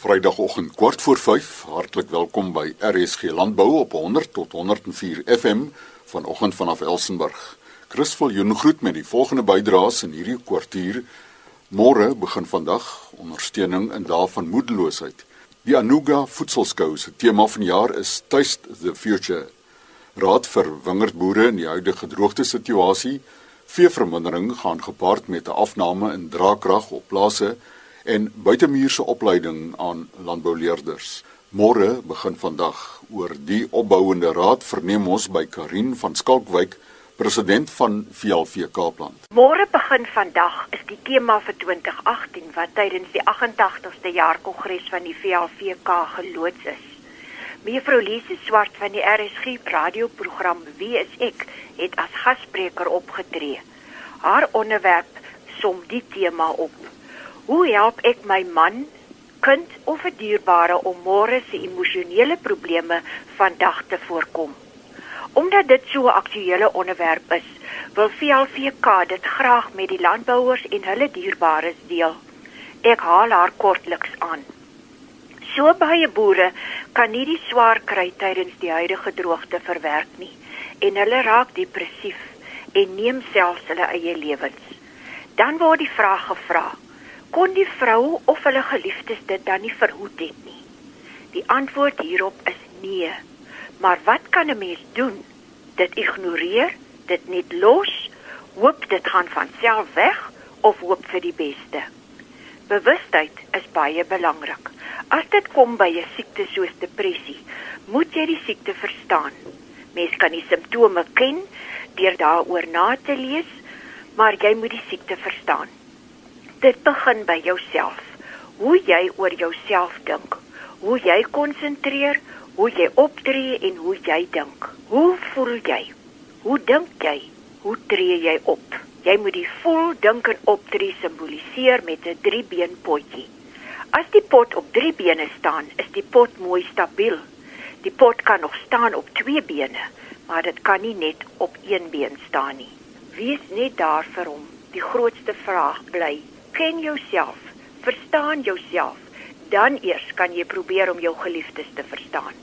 Vrydagoggend kwart voor 5. Hartlik welkom by RSG Landbou op 100 tot 104 FM vanoggend vanaf Elsenburg. Chris Viljoen groet met die volgende bydraes in hierdie kwartier. Môre begin vandag ondersteuning in dae van moedeloosheid. Die Anuga voedselskou se tema van die jaar is Taste the Future. Raad vir wingerdboere in die huidige droogte situasie. Veevermindering gaan gepaard met 'n afname in draagkrag op plase en buitemuurse opleiding aan landbouleerders. Môre begin vandag oor die opbouende raad verneem ons by Karin van Skalkwyk, president van VLV Kaapland. Môre begin vandag is die tema vir 2018 wat tydens die 88ste jaar kongres van die VLVK geloods is. Mevrou Lise Swart van die RSG radioprogram Wie is ek het as gasspreker opgetree. Haar onderwerp som die tema op. Hoe help ek my man, kind of 'n dierbare om môre se emosionele probleme vandag te voorkom? Omdat dit so 'n aktuelle onderwerp is, wil VLVK dit graag met die landbouers en hulle dierbares deel. Ek haal haar kortliks aan. So baie boere kan nie die swaar kry tydens die huidige droogte verwerk nie en hulle raak depressief en neem selfs hulle eie lewens. Dan word die vraag gevra: kon die vrou of hulle geliefdes dit dan nie verhoed het nie? Die antwoord hierop is nee. Maar wat kan 'n mens doen? Dit ignoreer, dit net los, hoop dit gaan van self weg of hoop vir die beste. Bewustheid is baie belangrik. As dit kom by 'n siekte soos depressie, moet jy die siekte verstaan. Mens kan die simptome ken deur daaroor na te lees, maar jy moet die siekte verstaan dit begin by jouself. Hoe jy oor jouself dink, hoe jy konsentreer, hoe jy optree en hoe jy dink. Hoe voel jy? Hoe dink jy? Hoe tree jy op? Jy moet die voel, dink en optree simboliseer met 'n driebeen potjie. As die pot op drie bene staan, is die pot mooi stabiel. Die pot kan nog staan op twee bene, maar dit kan nie net op een been staan nie. Wees net daar vir hom. Die grootste vraag bly: ken jouself, verstaan jouself, dan eers kan jy probeer om jou geliefdes te verstaan.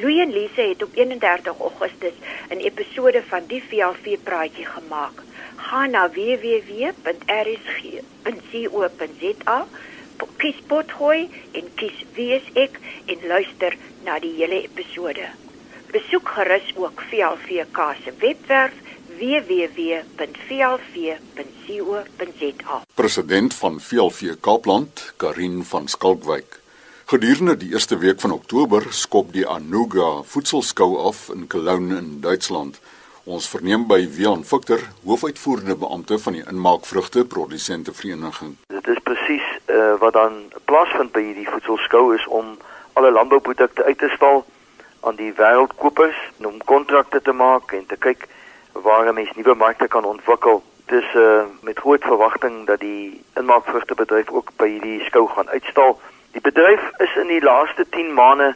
Louie en Lise het op 31 Augustus 'n episode van die VLV praatjie gemaak. Gaan na www.rsg.co.za, kies potgooi en kies wie is ek en luister na die hele episode. Besoek gerus ook VLVK se webwerf www.vlv.co.za. President van VLV Kaapland, Karin van Skalkwyk. Gedurende die eerste week van Oktober skop die Anuga voedselskou af in Cologne in Duitsland. Ons verneem by Wian Victor, hoofuitvoerende beampte van die Inmaakvrugte Produsente Vereniging. Dit is presies uh, wat dan plaasvind by hierdie voedselskou is om alle landbouprodukte uit te stal aan die wêreldkopers om kontrakte te maak en te kyk waar mens nuwe markte kan ontwikkel. Dis uh met groot verwagting dat die inmaakvrugtebedryf ook by hierdie skou gaan uitstal. Die bedryf is in die laaste 10 maande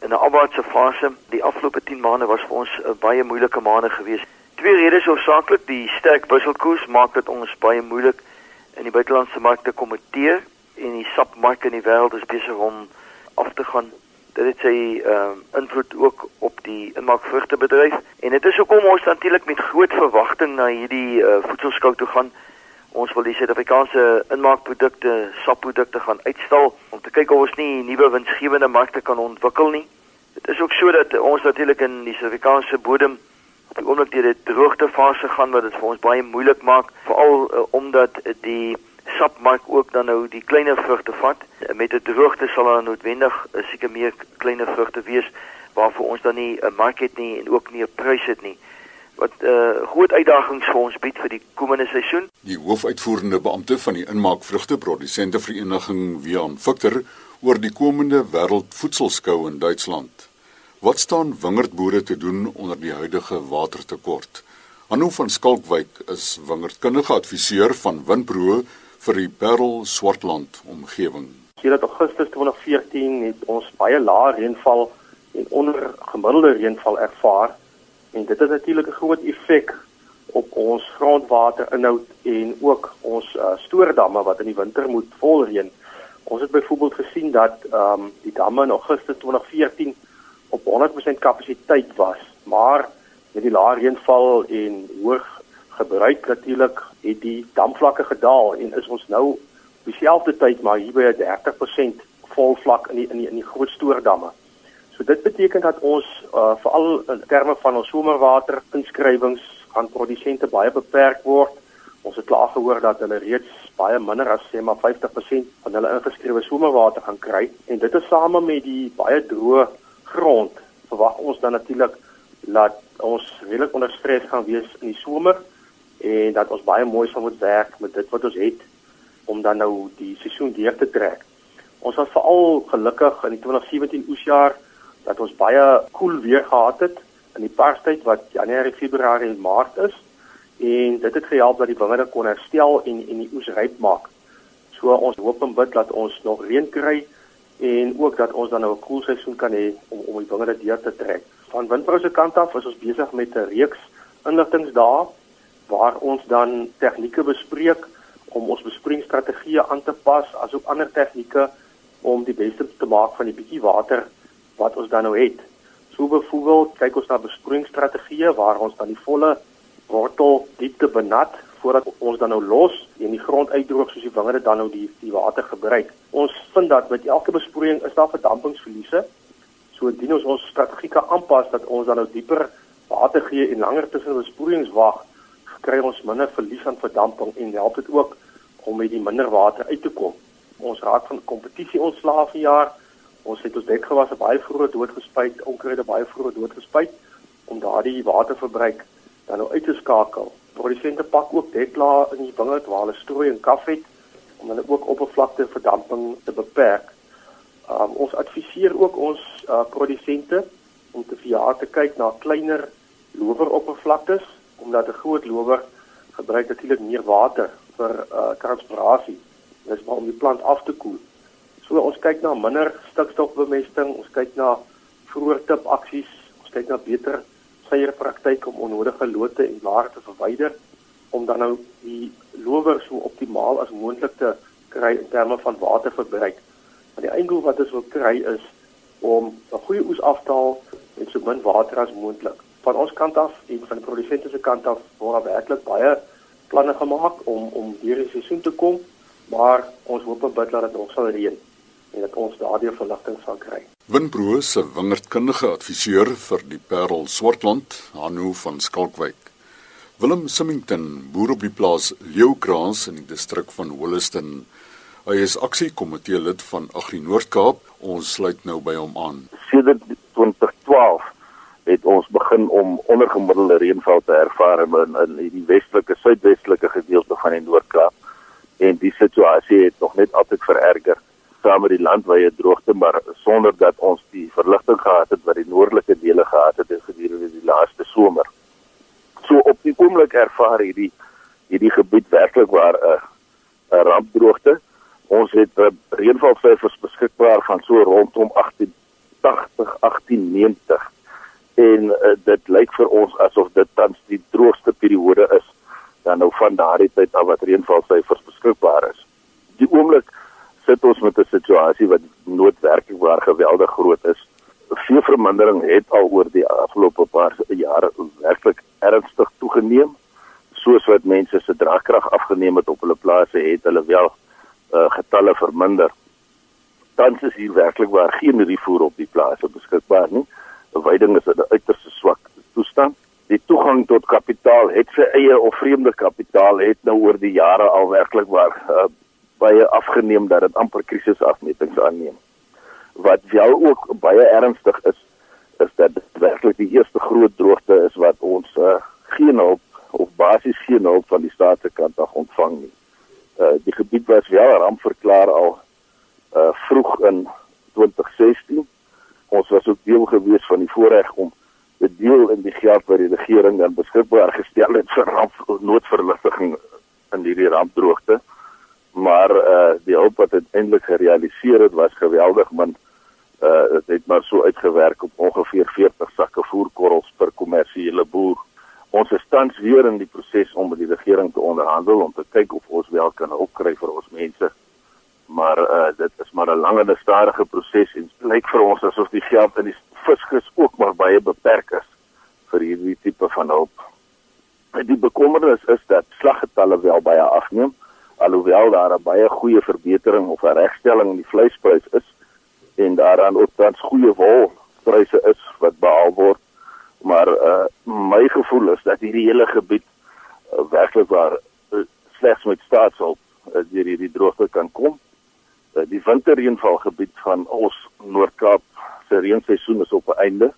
in 'n afwaartse fase. Die afgelope 10 maande was vir ons 'n baie moeilike maande gewees. Twee redes hoofsaaklik, die sterk wisselkoers maak dit ons baie moeilik in die buitelandse markte kompeteer en die sapmark in die wêreld is besig om af te gaan dit het sy ehm uh, invloed ook op die inmaakvrugtebedryf en dit is hoekom ons natuurlik met groot verwagting na hierdie uh, voedselskou toe gaan. Ons wil die Suid-Afrikaanse inmaakprodukte, sapprodukte gaan uitstal om te kyk of ons nie nuwe winsgewende markte kan ontwikkel nie. Dit is ook so dat ons natuurlik in die Suid-Afrikaanse bodem op die oomblik deur 'n droogtefase gaan wat dit vir ons baie moeilik maak, veral uh, omdat die sapmark ook dan nou die kleiner vrugte vat. Met 'n droogte sal daar noodwendig 'n seker meer kleiner vrugte wees waarvoor ons dan nie 'n mark het nie en ook nie 'n prys het nie. Wat 'n uh, groot uitdagings vir ons bied vir die komende seisoen. Die hoofuitvoerende beampte van die inmaakvrugteprodusente vereniging Wian Victor oor die komende wêreldvoedselskou in Duitsland. Wat staan wingerdboere te doen onder die huidige watertekort? Anu van Skalkwyk is wingerdkundige adviseur van Winpro vir die Parel Swartland omgewing. Hier in Augustus 2014 het ons baie lae reënval en onder gemiddelde reënval ervaar en dit het natuurlik 'n groot effek op ons grondwaterinhoud en ook ons uh, stoordamme wat in die winter moet volreën Ons het byvoorbeeld gesien dat ehm um, die damme in Augustus 2014 op 100% kapasiteit was, maar met die lae reënval en hoog gebruik natuurlik het die damvlakke gedaal en is ons nou dieselfde tyd maar hier by 30% vol vlak in die in die in die groot stoordamme. So dit beteken dat ons uh, veral in terme van ons somerwater inskrywings aan produsente baie beperk word. Ons het klaar gehoor dat hulle reeds baie minder as sê maar 50% van hulle ingeskrewe somerwater gaan kry en dit is same met die baie droë grond verwag ons dan natuurlik dat ons redelik onder stres gaan wees in die somer en dat ons baie mooi sal moet werk met dit wat ons het om dan nou die seisoen deur te trek. Ons was veral gelukkig in die 2017 oesjaar dat ons baie koel cool weer gehad het in die parstyd wat Januarie, Februarie en Maart is en dit het gehelp dat die wingerde kon herstel en en die oes ryp maak. So ons hoop en bid dat ons nog reën kry en ook dat ons dan nou 'n koel seisoen kan hê om om die wingerde deur te trek. Van Windbrou se kant af is ons besig met 'n reeks inligtingsdae waar ons dan tegnieke bespreek om ons besproeiingsstrategieë aan te pas asook ander tegnieke om die beste te maak van die bietjie water wat ons dan nou het. So byvoorbeeld kyk ons na besproeiingsstrategieë waar ons dan die volle wortel diepte benat voordat ons dan nou los en die grond uitdroog soos die wingerde dan nou die die water gebruik. Ons vind dat met elke besproeiing is daar verdampingsverliese. So indien ons ons strategie kan aanpas dat ons dan nou dieper water gee en langer tussen besproeiings wag, kry ons minder verlies aan verdamping en help dit ook om met die minder water uit te kom. Ons raak van kompetisie ontslae vir jaar. Ons het ons dekgewasse baie vroeg doodgespuit, onkruide baie vroeg doodgespuit om daardie waterverbruik dan nou uit te skakel. Produsente pak ook dekla in die wingerd waar hulle strooi en kaf het om hulle ook oppervlakte verdamping te beperk. Um, ons adviseer ook ons uh, produsente om te verjaar te kyk na kleiner loweroppervlaktes omdat 'n groot lower gebruik natuurlik meer water vir uh, transpirasie. Dit is maar om die plant af te koel. So ons kyk na minder stikstofbemesting, ons kyk na vroeë tip aksies, ons kyk na beter seierpraktyk om onnodige lote en blare te verwyder om dan nou die lower so optimaal as moontlik te kry in terme van waterverbruik. Maar die einddoel wat ons wil kry is om 'n goeie oes aftaal met so min water as moontlik. Van ons kant af en van die produsente se kant af word daar werklik baie planne gemaak om om hierdie seisoen te kom, maar ons hoop en bid dat dit nog sal reën en dat ons daardie verligting sal kry. Winbro se wingerdkundige adviseur vir die Parel Swartland, Hanu van Skalkwyk. Willem Simington, boer op die plaas Leeukraans in die distrik van Holliston. Hy is aksiekomitee lid van Agri Noord-Kaap. Ons sluit nou by hom aan. Sedert 2012 het ons begin om ondergemiddelde reënval te ervaar in in die westelike suidwestelike gedeelte van die Noord-Kaap en die situasie het nog net altyd vererger saam met die landwyse droogte maar sonder dat ons die verligting gehad het wat die noordelike dele gehad het gedurende die laaste somer. So op die oomblik ervaar hierdie hierdie gebied werklik waar 'n uh, 'n rampdroogte. Ons het uh, reënvalsyfers beskikbaar van so rondom 1880 1890 en uh, dit lyk vir ons asof dit tans die droogste periode is dan nou van daardie tyd af wat reënvalsyfers beskikbaar is. Die oomblik sit ons met 'n situasie wat noodwerklik waar geweldig groot is. Veel vermindering het al oor die afgelope paar jare werklik ernstig toegeneem. Soos wat mense se draagkrag afgeneem het op hulle plase, het hulle wel uh, getalle verminder. Tans is hier werklik waar geen rivier op die plase beskikbaar nie. Beweiding is in 'n uiters swak toestand. Die toegang tot kapitaal, het sy eie of vreemde kapitaal, het nou oor die jare al werklik waar uh, baie afgeneem dat dit amper krisisafmetings aanneem. Wat wel ook baie ernstig is, is dat dit werklik die eerste groot droogte is wat ons uh, geen hulp of basies geen hulp van die staat se kant af ontvang nie. Uh die gebied was wel ramp verklaar al uh vroeg in 2016. Ons was ook deel gewees van die voorreg om te deel in die geld wat die regering dan beskikbaar gestel het vir ramp noodverligting in hierdie rampdroogte. Maar uh die hulp wat uiteindelik gerealiseer het was geweldig min uh dit het maar so uitgewerk op ongeveer 40 sakke voerkorrels per kommersiële boer. Ons is tans weer in die proses om met die regering te onderhandel om te kyk of ons wel kan opkry vir ons mense. maar uh, dit is maar 'n lange en stadige proses en dit lyk vir geld in die fiskus ook maar baie beperk is vir hierdie tipe van hulp. Die bekommernis is dat slaggetalle wel baie afneem alhoewel daar 'n baie goeie verbetering of 'n regstelling in die vleisprys is en daaraan ook tans goeie wolpryse is wat behaal word maar uh, my gevoel is dat hierdie hele gebied uh, werklik waar uh, slegs met staatshulp uh, deur hierdie droogte kan kom. Uh, die winterreënvalgebied van ons Noord-Kaap se reenseisoen is op 'n einde.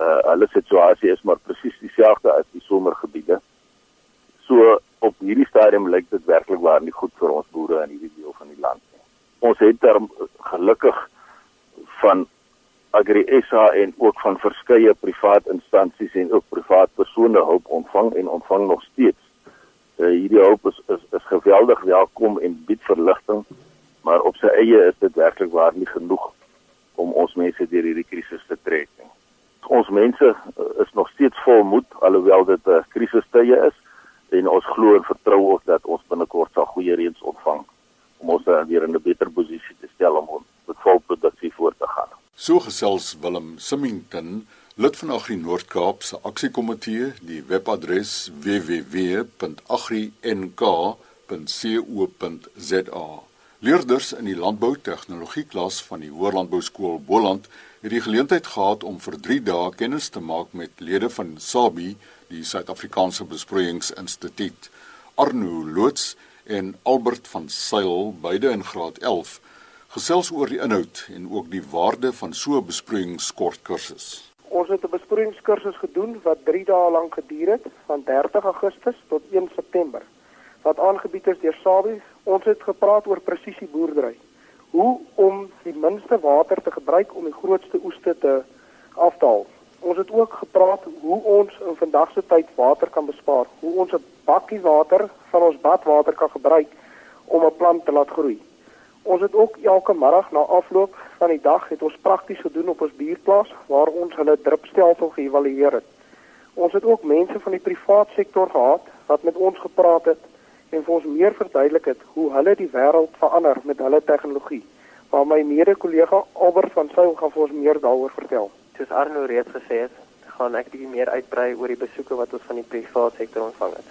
Uh, hulle situasie is maar presies dieselfde as die somergebiede. So op hierdie stadium lyk dit werklik waar nie goed vir ons boere in hierdie deel van die land nie. Ons het daar gelukkig van Agri SA en ook van verskeie privaat instansies en ook privaat persone hulp ontvang en ontvang nog steeds. Uh, hierdie hulp is, is is geweldig welkom en bied verligting, maar op sy eie is dit werklik waar nie genoeg om ons mense deur hierdie krisis te trek nie. Ons mense uh, is nog steeds vol moed alhoewel dit 'n uh, krisistye is en ons glo en vertrou ook dat ons binnekort sal goeie reëns ontvang om ons uh, weer in 'n beter posisie te stel om met volproduksie voort te gaan. So gesels Willem Simmington, lid van Agri Noord-Kaap se aksiekomitee, die webadres www.agrink.co.za. Leerders in die landboutegnologie-klas van die Hoërlandbouskool Boland het die geleentheid gehad om vir 3 dae kennis te maak met lede van SABI, die Suid-Afrikaanse Besproeiingsinstituut, Arno Loots en Albert van Sail, beide in graad 11 gesels oor die inhoud en ook die waarde van so 'n besproeiingskortkursus. Ons het 'n besproeiingskursus gedoen wat 3 dae lank geduur het, van 30 Augustus tot 1 September. Wat aangebied is deur Sabie. Ons het gepraat oor presisie boerdery. Hoe om die minste water te gebruik om die grootste oeste te afhaal. Ons het ook gepraat hoe ons in vandag se tyd water kan bespaar. Hoe ons 'n bakkie water van ons badwater kan gebruik om 'n plant te laat groei. Ons het ook elke middag na afloop van die dag het ons prakties gedoen op ons buurplaas waar ons hulle drupstelsel geëvalueer het. Ons het ook mense van die privaat sektor gehad wat met ons gepraat het en vir ons meer verduidelik het hoe hulle die wêreld verander met hulle tegnologie. Maar my mede-kollega Albert van Sail gaan vir ons meer daaroor vertel. Soos Arno reeds gesê het, gaan ek bietjie meer uitbrei oor die besoeke wat ons van die privaat sektor ontvang het.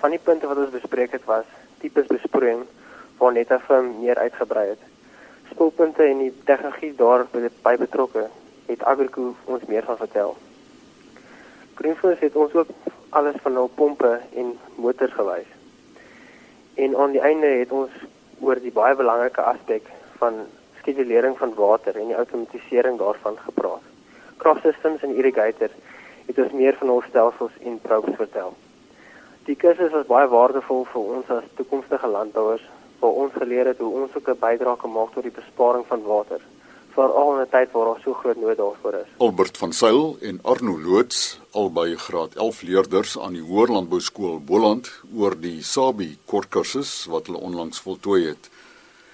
Van die punte wat ons bespreek het was tipes besproeiing waar net effe meer uitgebrei het. Spoelpunte en die tegnologie daarby betrokke het Agrico ons meer van vertel. Greenfields het ons ook alles van hul pompe en motors gewys. En aan die einde het ons oor die baie belangrike aspek van skedulering van water en die outomatisering daarvan gepraat. Crop systems en irrigator het ons meer van hul stelsels en probes vertel. Die kursus was baie waardevol vir ons as toekomstige landbouers waar ons geleer het hoe ons ook 'n bydrae kan maak tot die besparing van water veral in 'n tyd waar daar so groot nood daarvoor is. Albert van Sail en Arno Loots, albei graad 11 leerders aan die Hoërlandbouskool Boland oor die Sabi kortkursus wat hulle onlangs voltooi het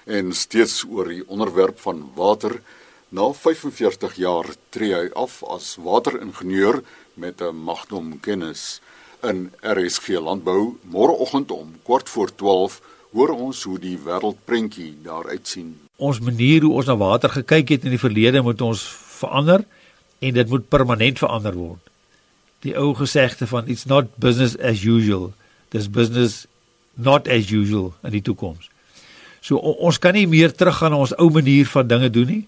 en steeds oor die onderwerp van water. Na 45 jaar tree hy af as wateringenieur met 'n magnum kennis in RSG Landbou môreoggend om kort voor 12 hoor ons hoe die wêreldprentjie daar uitsien. Ons manier hoe ons na water gekyk het in die verlede moet ons verander en dit moet permanent verander word. Die ou gesegde van it's not business as usual, dis business not as usual in die toekoms. So ons kan nie meer teruggaan na ons ou manier van dinge doen nie.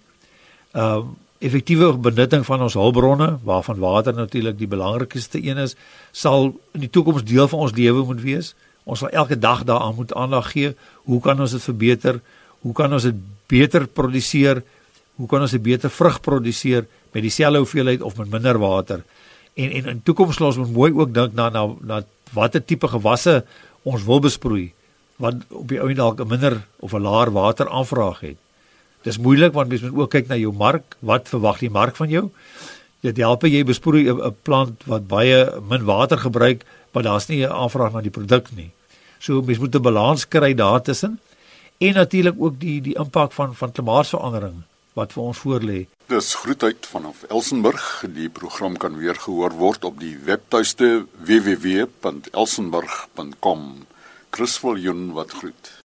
Um effektiewe benutting van ons hulpbronne waarvan water natuurlik die belangrikste een is, sal in die toekoms deel van ons lewe moet wees. Ons sal elke dag daaraan moet aandag gee. Hoe kan ons dit verbeter? Hoe kan ons dit beter produseer? Hoe kan ons 'n beter vrug produseer met dieselfde hoeveelheid of met minder water? En en in toekoms los moet mooi ook dink na na na watter tipe gewasse ons wil besproei wat op die ou en dalk 'n minder of 'n laer water aanvraag het. Dis moeilik want mens moet ook kyk na jou mark. Wat verwag die mark van jou? Dit help jy besproei 'n plant wat baie min water gebruik, maar daar's nie 'n aanvraag na die produk nie. So mens moet 'n balans kry daartussen en natuurlik ook die die impak van van klimaatsverandering wat vir ons voorlê. Dis groetheid vanaf Elsenburg. Die program kan weer gehoor word op die webtuiste www.elsenburg.com. Chris Viljoen wat groet.